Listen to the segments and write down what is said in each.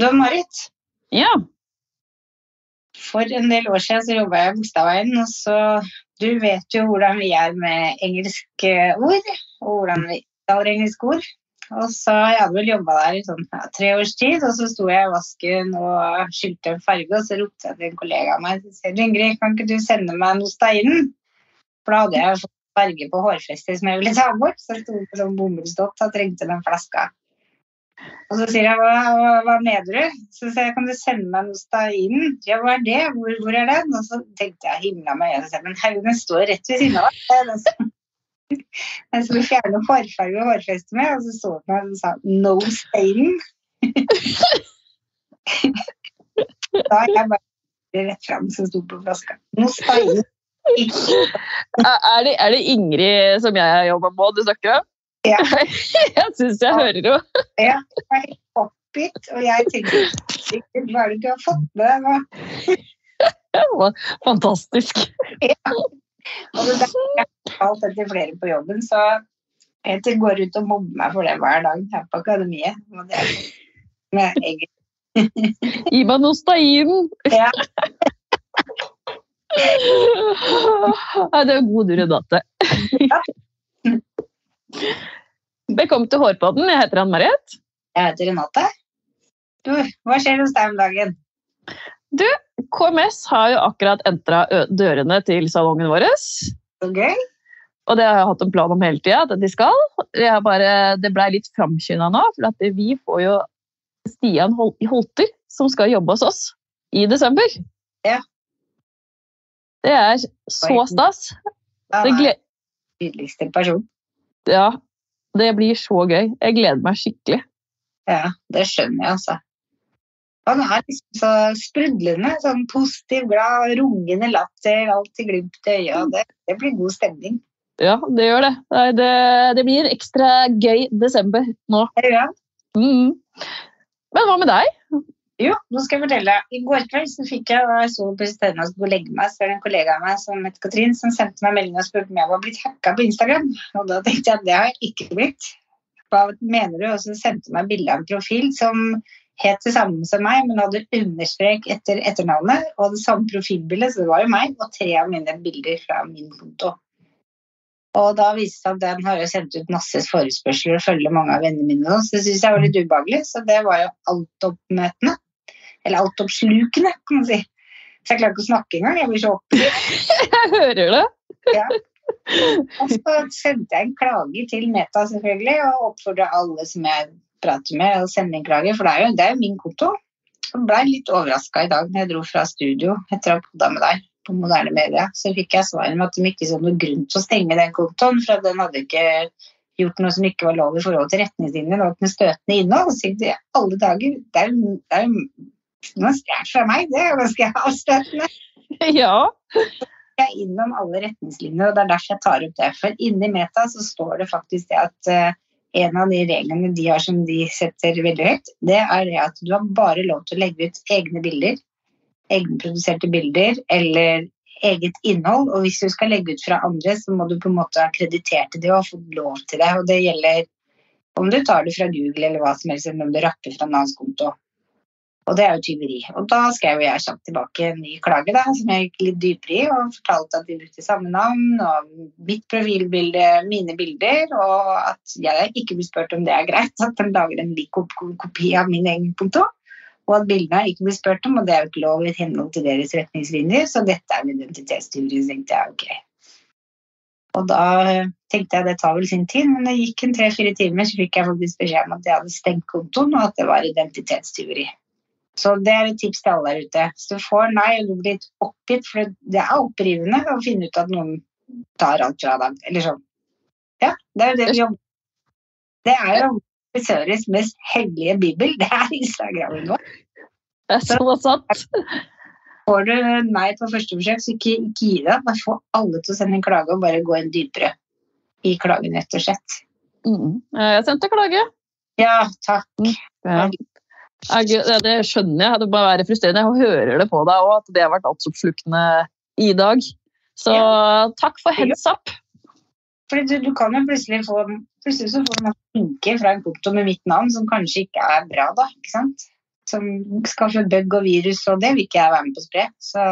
Du Marit, Ja. for en del år siden så jobba jeg i Bogstadveien, og så Du vet jo hvordan vi er med engelske ord, og hvordan vi uttaler engelske ord. Og så Jeg hadde vel jobba der i sånn ja, tre års tid, og så sto jeg i vasken og skylte en farge, og så ropte jeg til en kollega av meg sier du Ingrid, kan ikke du sende meg noe steinen? For da hadde jeg fått farge på hårfestet som jeg ville ta bort, så jeg sto på sånn bomullsdott og trengte den flaska. Og så sier jeg, hva, hva, mener du? Så sier jeg, kan du sende meg noe steinen? Ja, hva er det? Hvor, hvor er den? Og så tenkte jeg, himla meg igjen, men haugen står rett ved siden av er den skulle fjerne hårfarge og hårfeste med, og så så den meg og sa, no steinen. da er jeg bare rett frem som sto på flaska. No steinen. Er er det, Ingrid som jeg jobber med du snakker om? Ja. jeg syns jeg hører jo. Ja, jeg er helt oppgitt, og jeg tenker hva er det du har fått med deg Fantastisk. Fantastisk. Og det jeg har alt etter flere på jobben, så Peter går ut og mobber meg for det hver dag her på akademiet. Og det er med egg. Gi meg noe stein! Ja. Ja, det er god runde. Renate. Velkommen til Hårpodden. Jeg heter Ann Marit. Jeg heter Renate. Du, hva skjer hos deg om dagen? Du, KMS har jo akkurat entra dørene til salongen vår. Så gøy. Og det har jeg hatt en plan om hele tida, at de skal. Jeg bare, det blei litt framskynda nå, for at vi får jo Stian Hol- Holter, som skal jobbe hos oss i desember. Ja. Det er så stas. Han Det, er den tydeligste person. Ja, det blir så gøy. Jeg gleder meg skikkelig. Ja, det skjønner jeg, altså. Han er liksom så sprudlende, sånn positiv, glad, rungende latter, alltid glimt i øya. Det, det blir god stemning. Ja, det gjør det. Nei, det. Det blir ekstra gøy desember nå. Ja. Mm. Men hva med deg? Jo, nå skal jeg fortelle. I går kveld så fikk jeg, jeg så på stedet og skulle legge meg, så er det en kollega av meg som heter Katrin, som sendte meg melding og spurte om jeg var blitt hacka på Instagram. Og da tenkte jeg at det har jeg ikke blitt. Hva mener du? Og så sendte hun meg bilde av en profil som het det samme som meg, men hadde understrek etter etternavnet, og det samme profilbildet, så det var jo meg, og tre av mine bilder fra min konto. Og da viste det seg at den har jo sendt ut masse forespørsler og følger mange av vennene mine så det syns jeg var litt ubehagelig, så det var jo altoppmøtende. Eller altoppslukende, kan man si. Så jeg klarer ikke å snakke engang. Jeg blir så oppgitt. Jeg hører det. Ja. Og så sendte jeg en klage til Meta, selvfølgelig, og oppfordra alle som jeg prater med, å sende en klage, for det er jo, det er jo min konto. Jeg ble litt overraska i dag når jeg dro fra studio etter å ha podda med deg på moderne media. Så fikk jeg svaret med at de ikke så noen grunn til å stenge den kontoen, for at den hadde ikke gjort noe som ikke var lov i forhold til retningslinjene. og noe støtende innhold. Så jeg, alle dager, det er jo det er noe stjålet fra meg, det er ganske avstøtende Ja. jeg er innom alle retningslinjer, og det er derfor jeg tar opp det. For inni Meta så står det faktisk det at eh, en av de reglene de har som de setter veldig høyt, det er det at du har bare lov til å legge ut egne bilder, egenproduserte bilder eller eget innhold. Og hvis du skal legge ut fra andre, så må du på en måte ha kreditert det og fått lov til det. Og det gjelder om du tar det fra Google eller hva som helst, eller om du rapper fra Navs konto. Og det er jo tyveri. Og da skrev jeg kjapt tilbake en ny klage, da, som jeg gikk litt dypere i, og fortalte at de brukte samme navn, og mitt profilbilde, mine bilder, og at jeg ikke blir spurt om det er greit at de lager en lik kopi av min egen konto. Og at bildene ikke blir spurt om, og det er jo ikke lov i henhold til deres retningslinjer, så dette er en identitetstyveri, så tenkte jeg ok. Og da tenkte jeg det tar vel sin tid, men det gikk en tre-fire timer, så fikk jeg faktisk beskjed om at jeg hadde stengt kontoen, og at det var identitetstyveri. Så det er et tips til alle der ute. Hvis du får nei og du blir litt oppgitt, for det er opprivende å finne ut at noen tar alt fra deg, eller sånn. Ja, det er jo det vi jobber Det er jo Søres mest hellige bibel, det er Instagramen vår. Det er så sant. Får du nei på første forsøk, så ikke, ikke gi deg. Bare få alle til å sende en klage og bare gå inn dypere i klagen, rett og slett. Mm. Jeg sendte klage. Ja, takk. Ja. Ja, det skjønner jeg. Det må være frustrerende. Jeg hører det på deg òg, at det har vært altoppslukende i dag. Så takk for heads up. Fordi du, du kan jo plutselig få Plutselig så får du masse linker fra en konto med mitt navn som kanskje ikke er bra, da. ikke sant? som skaffer bug og virus, og det vil ikke jeg være med på å spre. Så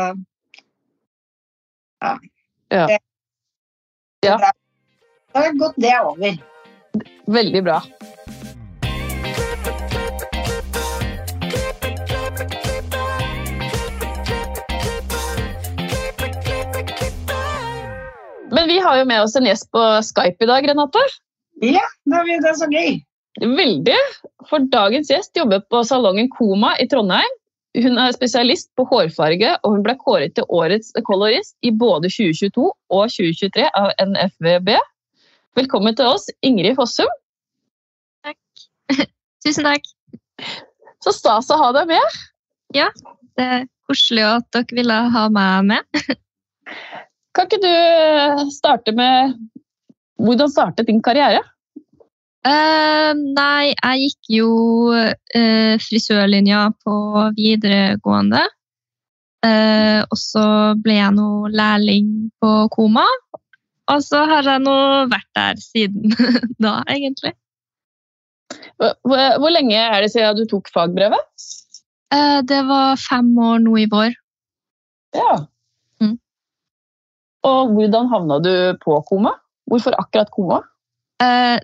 ja. Ja. Det, Ja. Da er godt det er over. Veldig bra. Men vi har jo med oss en gjest på Skype i dag, Renate. Ja, det er så gøy. Veldig. For dagens gjest jobber på salongen Koma i Trondheim. Hun er spesialist på hårfarge, og hun ble kåret til årets colorist i både 2022 og 2023 av NFVB. Velkommen til oss, Ingrid Fossum. Tusen takk. Så stas å ha deg med. Ja, Det er koselig at dere ville ha meg med. Kan ikke du starte med hvordan startet din karriere? Uh, nei, jeg gikk jo uh, frisørlinja på videregående. Uh, og så ble jeg nå lærling på Koma. Og så har jeg nå vært der siden da, egentlig. Hvor, hvor lenge er det siden du tok fagbrevet? Eh, det var fem år nå i vår. Ja. Og hvordan havna du på Koma? Hvorfor akkurat Koma? Eh,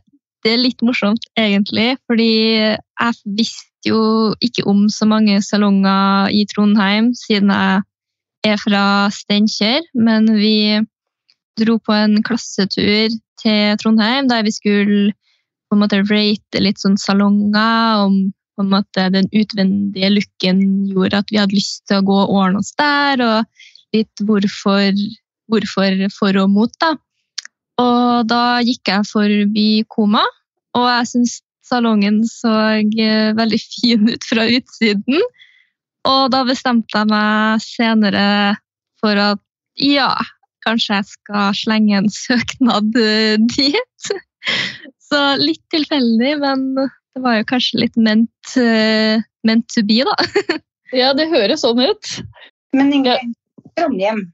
det er litt morsomt, egentlig, fordi jeg visste jo ikke om så mange salonger i Trondheim, siden jeg er fra Steinkjer. Men vi dro på en klassetur til Trondheim der vi skulle på en måte rate litt sånn salonger. om på en måte den utvendige looken gjorde at vi hadde lyst til å gå og ordne oss der, og litt hvorfor, hvorfor for og mot, da. Og da gikk jeg forbi Koma, og jeg syns salongen så eh, veldig fin ut fra utsiden. Og da bestemte jeg meg senere for at ja, kanskje jeg skal slenge en søknad eh, dit. Så litt tilfeldig, men det var jo kanskje litt ment, ment to be, da. Ja, det høres sånn ut. Men Ingrid, Trondheim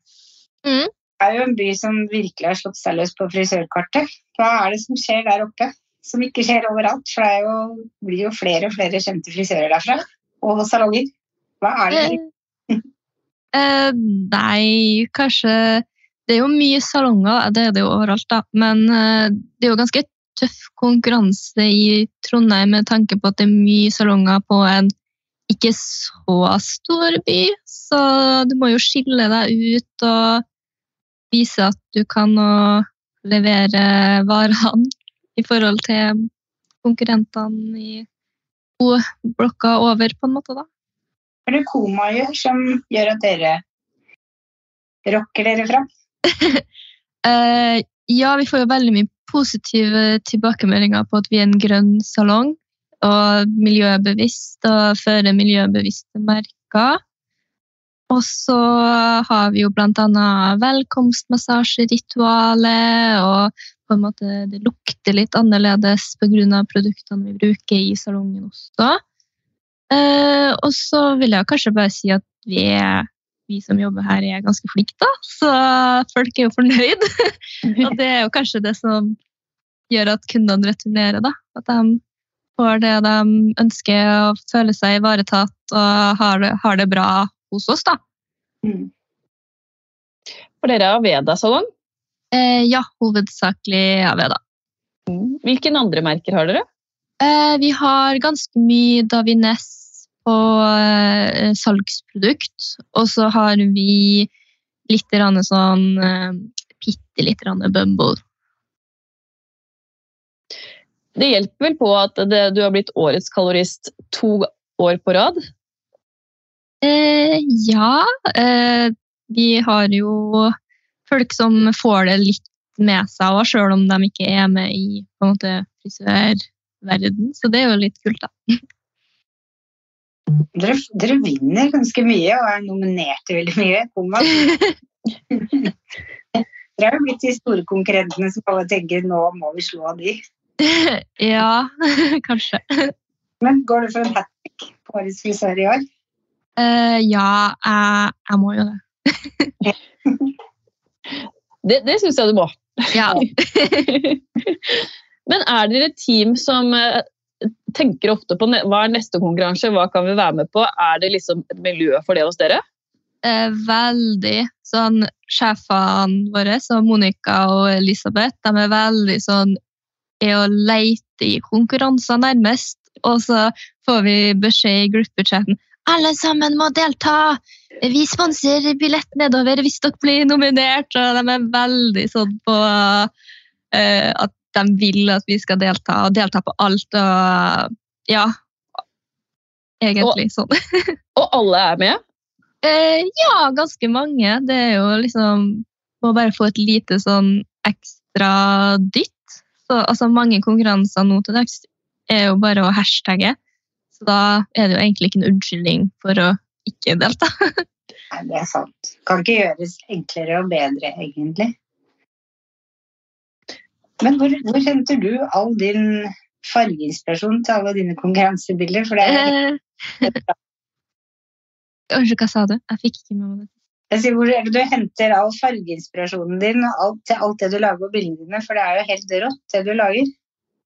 Mm. Er jo en by som virkelig har slått seg løs på frisørkartet. Hva er det som skjer der oppe? Som ikke skjer overalt. For det jo, blir jo flere og flere kjente frisører derfra. Og salonger. Hva er det? Eh, eh, nei, kanskje Det er jo mye salonger, det er det jo overalt, da. Men eh, det er jo ganske tøff konkurranse i Trondheim med tanke på at det er mye salonger på en ikke så stor by. Så du må jo skille deg ut og vise at du kan levere varene i forhold til konkurrentene i to blokker over, på en måte, da. Hva er det Koma gjør som gjør at dere rocker dere fram? Eh, ja, vi får jo veldig mye positive tilbakemeldinger på at vi er en grønn salong og miljøbevisst og fører miljøbevisste merker. Og så har vi jo annet velkomstmassasjeritualet, og på en måte det lukter litt annerledes pga. produktene vi bruker i salongen også. Eh, og så vil jeg kanskje bare si at vi, er, vi som jobber her, er ganske flinke, da. Så folk er jo fornøyd. Og det er jo kanskje det som gjør at kundene returnerer, da. At de får det de ønsker, og føler seg ivaretatt og har det, har det bra hos oss, da. Mm. For dere har Veda-salong. Eh, ja, hovedsakelig Aveda. Hvilke andre merker har dere? Eh, vi har ganske mye Davines på eh, salgsprodukt, og så har vi litt sånn eh, bitte litt grann Bumble. Det hjelper vel på at det, du har blitt årets kalorist to år på rad? Eh, ja, eh, vi har jo folk som får det litt med seg òg, sjøl om de ikke er med i på en måte, frisørverden. Så det er jo litt kult, da. Dere, dere vinner ganske mye og er nominert til veldig mye. Dere har jo blitt de store konkurrentene som alle tenker nå må vi slå de. ja, kanskje. Men går du for en hat trick på årets frisør i år? Eh, ja, jeg, jeg må jo det. Det, det syns jeg du må. Ja. Men er dere et team som eh, tenker ofte på hva er neste konkurranse, hva kan vi være med på? Er det liksom et miljø for det hos dere? Eh, veldig sånn Sjefene våre, som Monica og Elisabeth, de er veldig sånn er å leite i konkurranser nærmest. Og så får vi beskjed i gruppechatten alle sammen må delta! Vi sponser billett nedover hvis dere blir nominert. Og de er veldig sånn på uh, at de vil at vi skal delta, og delta på alt. Og ja, egentlig sånn. Og alle er med? Uh, ja, ganske mange. Det er jo liksom Må bare få et lite sånn ekstra dytt. Så, altså, mange konkurranser nå til dags er jo bare å hashtagge. Så da er det jo egentlig ikke en unnskyldning for å ikke delta. Nei, det er sant. Kan ikke gjøres enklere og bedre, egentlig. Men hvor, hvor henter du all din fargeinspirasjon til alle dine konkurransebilder? For det er Eh, Unnskyld, hva sa du? Jeg fikk ikke med meg det. Jeg sier, hvor er det du henter all fargeinspirasjonen din og alt, til alt det du lager på bildene dine? For det er jo helt rått, det du lager.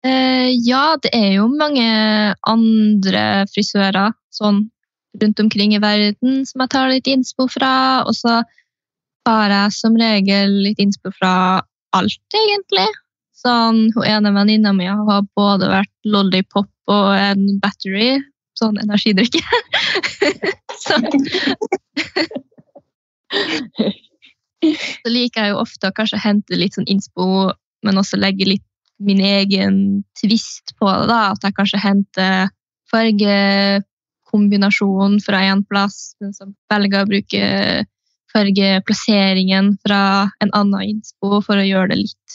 Eh, ja, det er jo mange andre frisører sånn rundt omkring i verden som jeg tar litt innspo fra. Og så tar jeg som regel litt innspo fra alt, egentlig. Sånn, hun ene venninna mi har både vært lollipop og en battery, sånn energidrikke. så, så liker jeg jo ofte å kanskje hente litt sånn innspo, men også legge litt min egen tvist på det. da, At jeg kanskje henter fargekombinasjon fra én plass, men så velger jeg å bruke fargeplasseringen fra en annen innspo for å gjøre det litt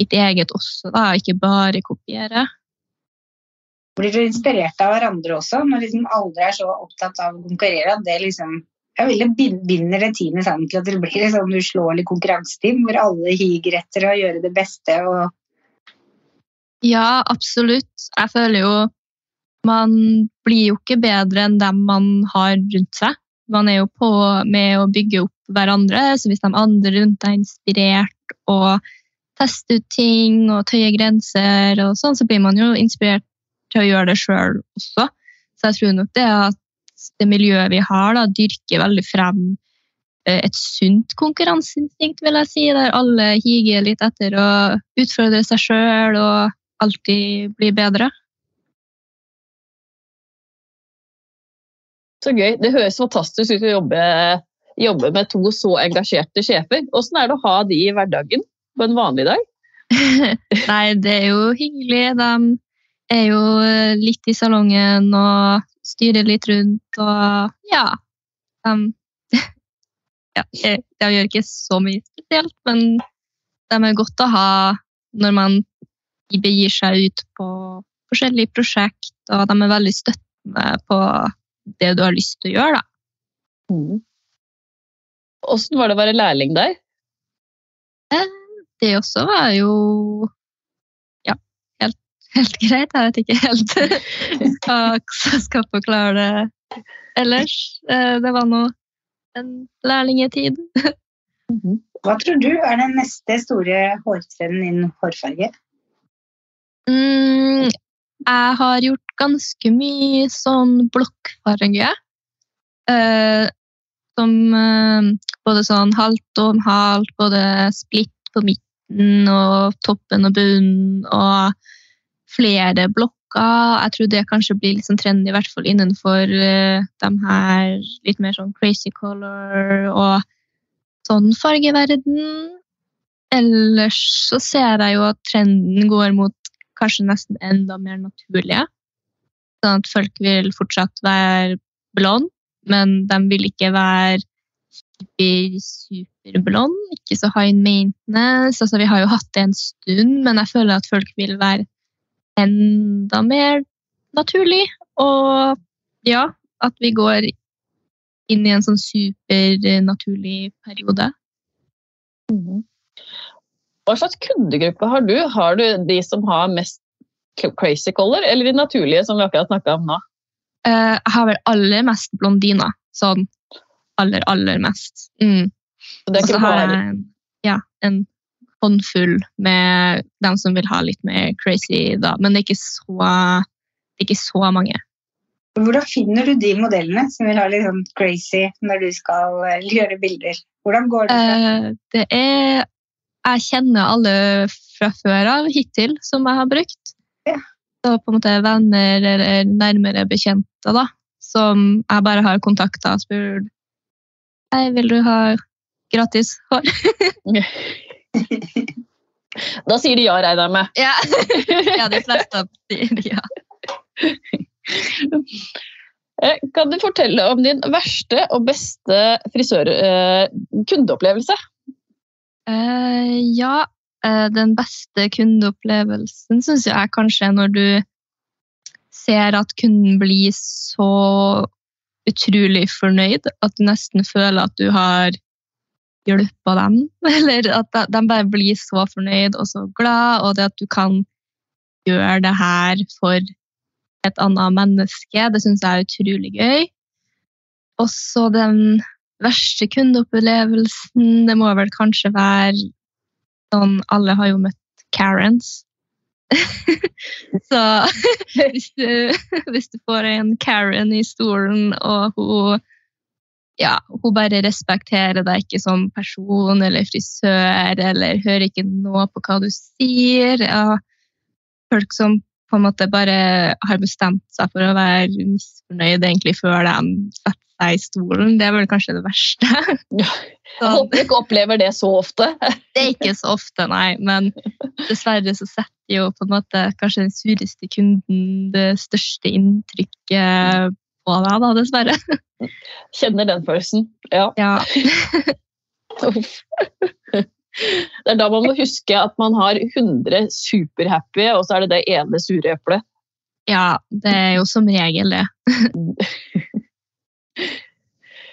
mitt eget også, da, ikke bare kopiere. Blir du inspirert av hverandre også, når liksom alle er så opptatt av å konkurrere? at det liksom jeg vil bin- binder det teamet sammen til at det blir et sånn uslåelig konkurranseteam hvor alle higer etter å gjøre det beste. og Ja, absolutt. Jeg føler jo man blir jo ikke bedre enn dem man har rundt seg. Man er jo på med å bygge opp hverandre, så hvis de andre rundt er inspirert og tester ut ting og tøyer grenser, og sånn, så blir man jo inspirert til å gjøre det sjøl også. Så jeg tror nok det at det miljøet vi har, da, dyrker veldig frem eh, et sunt konkurranseinstinkt, vil jeg si, der alle higer litt etter å utfordre seg sjøl og alltid bli bedre. Så gøy. Det høres fantastisk ut å jobbe, jobbe med to så engasjerte sjefer. Åssen er det å ha de i hverdagen på en vanlig dag? Nei, det er jo hyggelig. De er jo litt i salongen og styrer litt rundt og ja. De, ja, eh, de gjør ikke så mye spesielt, men de er godt å ha når man begir seg ut på forskjellige prosjekt, og de er veldig støttende på det du har lyst til å gjøre, da. Mm. Åssen var det å være lærling der? Det også var jo ja, helt, helt greit. Jeg vet ikke helt hva jeg skal forklare det ellers. Eh, Det var nå en lærlingetid. Hva tror du er den neste store hårtrenden innen hårfarge? Mm, jeg har gjort ganske mye sånn blokkfarge. Eh, som eh, både sånn halvt og halvt, både splitt på midten og toppen og bunnen og flere blokker. Jeg tror det kanskje blir litt sånn trendy, i hvert fall innenfor eh, de her litt mer sånn crazy color og sånn fargeverden. Ellers så ser jeg jo at trenden går mot kanskje nesten enda mer naturlige. Sånn at folk vil fortsatt være blond, men de vil ikke være super, superblond, ikke så high maintenance. Altså, vi har jo hatt det en stund, men jeg føler at folk vil være enda mer naturlig. Og ja, at vi går inn i en sånn supernaturlig periode. Hva slags kundegruppe har du? Har du de som har mest crazy color, eller de naturlige som vi akkurat snakka om nå? Eh, Jeg har vel aller mest blondiner. Sånn aller, aller mest. Mm. Så det er ikke har bare jeg en, ja, en håndfull med dem som vil ha litt mer crazy, da. Men det er ikke så ikke så mange. Hvordan finner du de modellene som vil ha litt sånn crazy når du skal eh, gjøre bilder? Hvordan går det? Eh, det er Jeg kjenner alle fra før av hittil som jeg har brukt. Ja. Så på en måte venner eller nærmere bekjente da, som jeg bare har kontakta og spurt Hei, vil du ha gratis hår? Da sier de ja, regner jeg med. Ja, ja de fleste sier ja. Eh, Kan du fortelle om din verste og beste frisør-kundeopplevelse? Eh, ja, uh, den beste kundeopplevelsen syns jeg er kanskje når du ser at kunden blir så utrolig fornøyd at du nesten føler at du har hjulpet dem. Eller at de bare blir så fornøyd og så glad, og det at du kan gjøre det her for et annet menneske, det syns jeg er utrolig gøy. Også den verste kundeopplevelsen, det må vel kanskje være sånn Alle har jo møtt Karens. så hvis du, hvis du får en Karen i stolen, og hun ja, hun bare respekterer deg ikke som person eller frisør, eller hører ikke noe på hva du sier. Ja, folk som på en måte bare har bestemt seg for å være misfornøyd egentlig før de setter seg i stolen, det er vel kanskje det verste. Ja. Jeg håper du ikke opplever det så ofte. det er ikke så ofte, nei, men dessverre så setter jo på en måte kanskje den sureste kunden det største inntrykket på deg, da, dessverre. Kjenner den følelsen. Ja. Ja, Det er da man må huske at man har 100 superhappy, og så er det det ene sure eplet. ja, det er jo som regel det.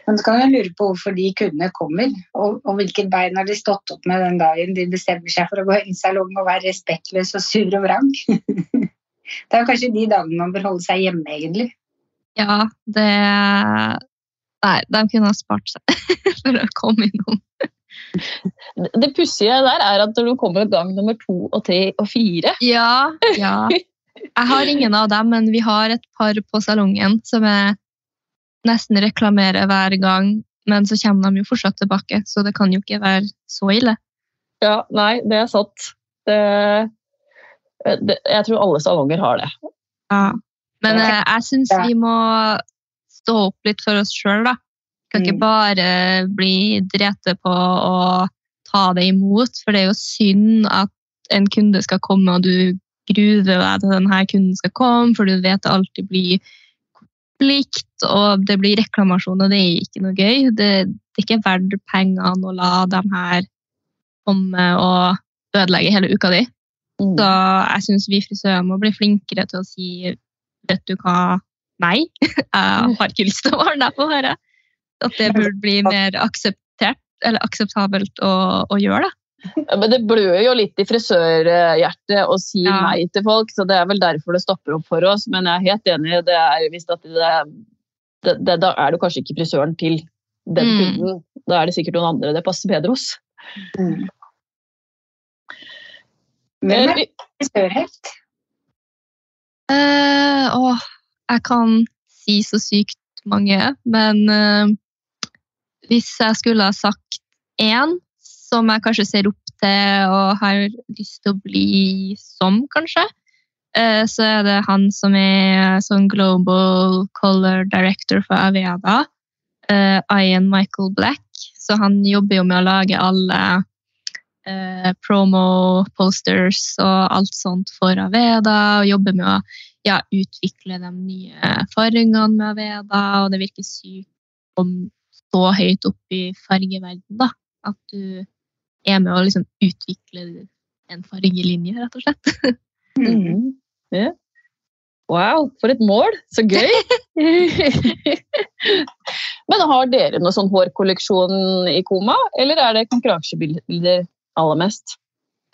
Men så kan jeg lure på hvorfor de kundene kommer, og, og hvilket bein har de stått opp med den dagen de bestemmer seg for å gå inn i salongen og være respektløs og sur og vrang. Det er kanskje de dagene man bør holde seg hjemme, egentlig. Ja, det Nei, de kunne ha spart seg for å komme innom. Det pussige der er at når du kommer gang nummer to og tre og fire Ja, ja. Jeg har ingen av dem, men vi har et par på salongen som jeg nesten reklamere hver gang, men så kommer de jo fortsatt tilbake, så det kan jo ikke være så ille. Ja, nei, det er sant. Det, det, jeg tror alle salonger har det. Ja. Men Ja. eh, jeg syns vi må stå opp litt for oss sjøl, da. Kan ikke Mm. bare bli drete på og ta det imot, for det er jo synd at en kunde skal komme, og du gruver deg til denne kunden skal komme, for du vet det alltid blir konflikt, og det blir reklamasjon, og det er ikke noe gøy. Det, det er ikke verdt pengene å la dem her komme og ødelegge hele uka di. Mm. Så jeg syns vi frisører må bli flinkere til å si vet du hva, nei, jeg har ikke lyst til å ordne deg på håret. At det burde bli mer akseptert, eller akseptabelt å, å gjøre det. Ja, Men det blør jo litt i frisørhjertet å si Ja. nei til folk, så det er vel derfor det stopper opp for oss. Men jeg er helt enig, det er visst at det, det, det, da er du kanskje ikke frisøren til den Mm. kunden. Da er det sikkert noen andre det passer bedre hos. Hvem Eh, er frisørhelt? Uh, å, jeg kan si så sykt mange, men uh, hvis jeg skulle ha sagt én som jeg kanskje ser opp til og har lyst til å bli som, kanskje, eh, så er det han som er sånn global color director for Aveda, eh, Ian Michael Black. Så han jobber jo med å lage alle eh, promo posters og alt sånt for Aveda, og jobber med å ja, utvikle de nye fargene med Aveda, og det virker sykt om så høyt opp i fargeverden, da. At du er med å liksom utvikle en fargelinje, rett og slett. Mm. Yeah. Wow, for et mål! Så gøy! Men har dere noe sånn hårkolleksjon i Koma, eller er det konkurransebilder aller mest?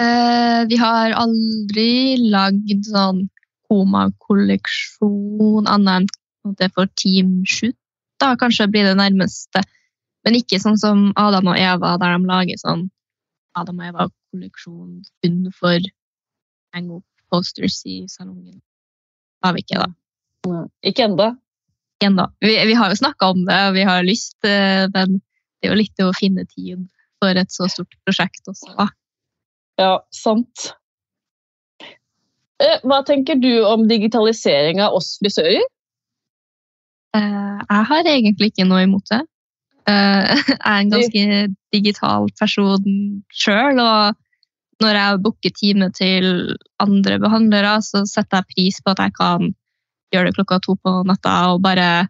Eh, vi har aldri lagd sånn Koma-kolleksjon annet enn at det er for Team Shoot. Da kanskje blir det nærmeste. Men ikke sånn som Adam og Eva, der de lager sånn Adam og Eva-kolleksjon kun for å henge opp posters i salongen. Det Har vi ikke, da. Ikke enda. ennå. Vi, vi har jo snakka om det, og vi har lyst, eh, men det er jo litt å finne tid for et så stort prosjekt også. Da. Ja, sant. Eh, Hva tenker du om digitalisering av oss frisører? Eh, Jeg har egentlig ikke noe imot det. Eh, Jeg er en ganske digital person sjøl, og når jeg booker time til andre behandlere, så setter jeg pris på at jeg kan gjøre det klokka to på natta og bare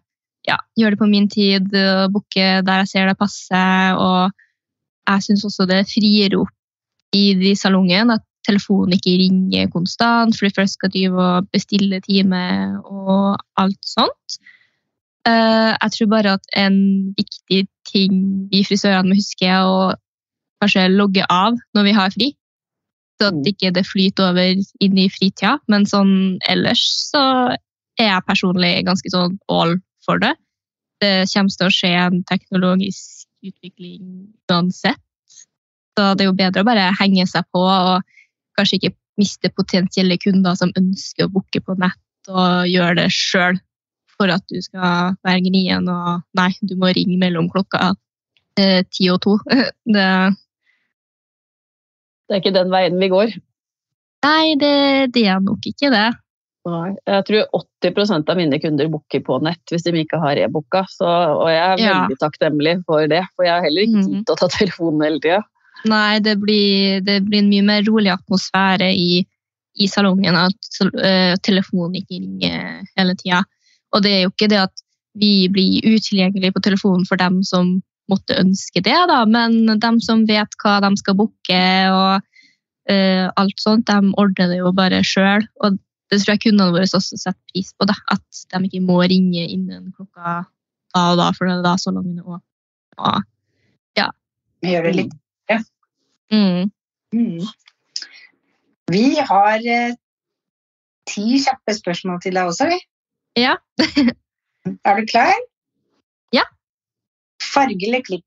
ja, gjøre det på min tid, og booke der jeg ser det passer. Og jeg syns også det frier opp i de salongene at telefonen ikke ringer konstant, fordi først skal drive og bestille time og alt sånt. Eh, jeg tror bare at en viktig ting vi frisørene må huske, er å kanskje logge av når vi har fri. Så at ikke det flyter over inn i fritida. Men sånn ellers så er jeg personlig ganske sånn all for det. Det kommer til å skje en teknologisk utvikling uansett. Så det er jo bedre å bare henge seg på og kanskje ikke miste potensielle kunder som ønsker å booke på nett og gjøre det sjøl for at du skal være gnien og nei, du må ringe mellom klokka eh, ti og to. Det, Det er ikke den veien vi går. nei, det, det er nok ikke det. Nei. Jeg tror 80% av mine kunder booker på nett hvis de ikke har e-booka. Og jeg er Ja. veldig takknemlig for det, for jeg har heller ikke Mhm. tid til å ta telefonen hele tida. Nei, det blir, det blir en mye mer rolig atmosfære i, i salongen. At uh, telefonen ikke ringer hele tida. Og det er jo ikke det at vi blir utilgjengelige på telefonen for dem som måtte ønske det, da, men dem som vet hva de skal booke og uh, alt sånt, de ordner det jo bare sjøl. Og det tror jeg kundene våre også setter pris på, da, at de ikke må ringe innen klokka da og da, for det er da salongen er åpen. Vi gjør det litt. Mm. Mm. Vi har eh, ti kjappe spørsmål til deg også, vi. Ja. er du klar? Ja. Farge eller klipp?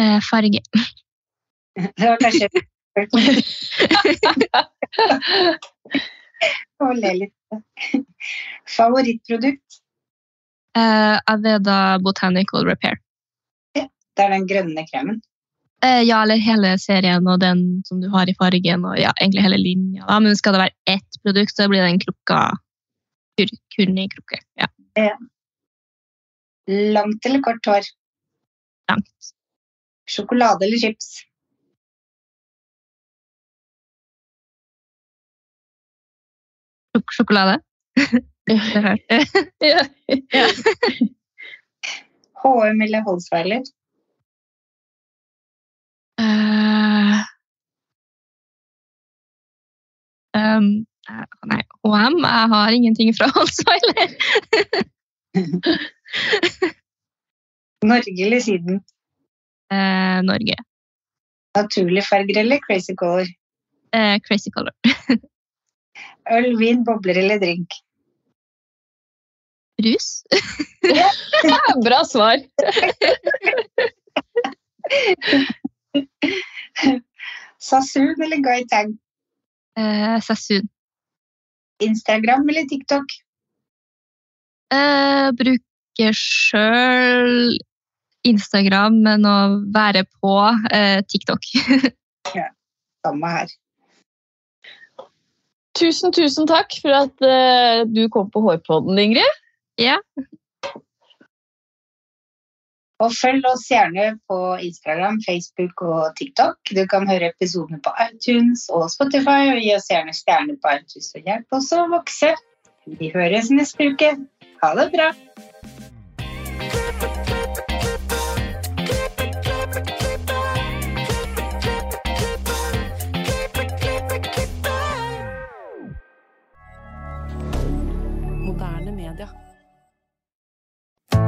Eh, farge. Det var kanskje Å le litt. Favorittprodukt? Eh, Aveda Botanical Repair. Det er den grønne kremen. Eh, ja, eller hele serien og den som du har i fargen, og ja, egentlig hele linja. Da. Men skal det være ett produkt, så blir det en klokka i krukke. Ja, Langt eller kort hår? langt. Sjokolade eller chips? Sjok sjokolade. Jeg. Ja. HM eller Holsweiler? Eh, um, eh, nei, HM? Jeg har ingenting fra Holsweiler. Norge eller Syden? Eh, Norge. Naturlige farger eller crazy color? Eh, crazy color. Øl, vin, bobler eller drink? Brus. Bra svar. Sassoon eller Guy Tang? Eh, Sassoon. Instagram eller TikTok? Eh, bruker sjøl Instagram, men å være på eh, TikTok. Samme her. Tusen, tusen takk for at eh, du kom på Hårpodden, Ingrid. ja. Og følg oss gjerne på Instagram, Facebook og TikTok. Du kan høre episodene på iTunes og Spotify, og gi oss gjerne stjerner på iTunes og hjelp oss å vokse. Vi høres neste uke. Ha det bra.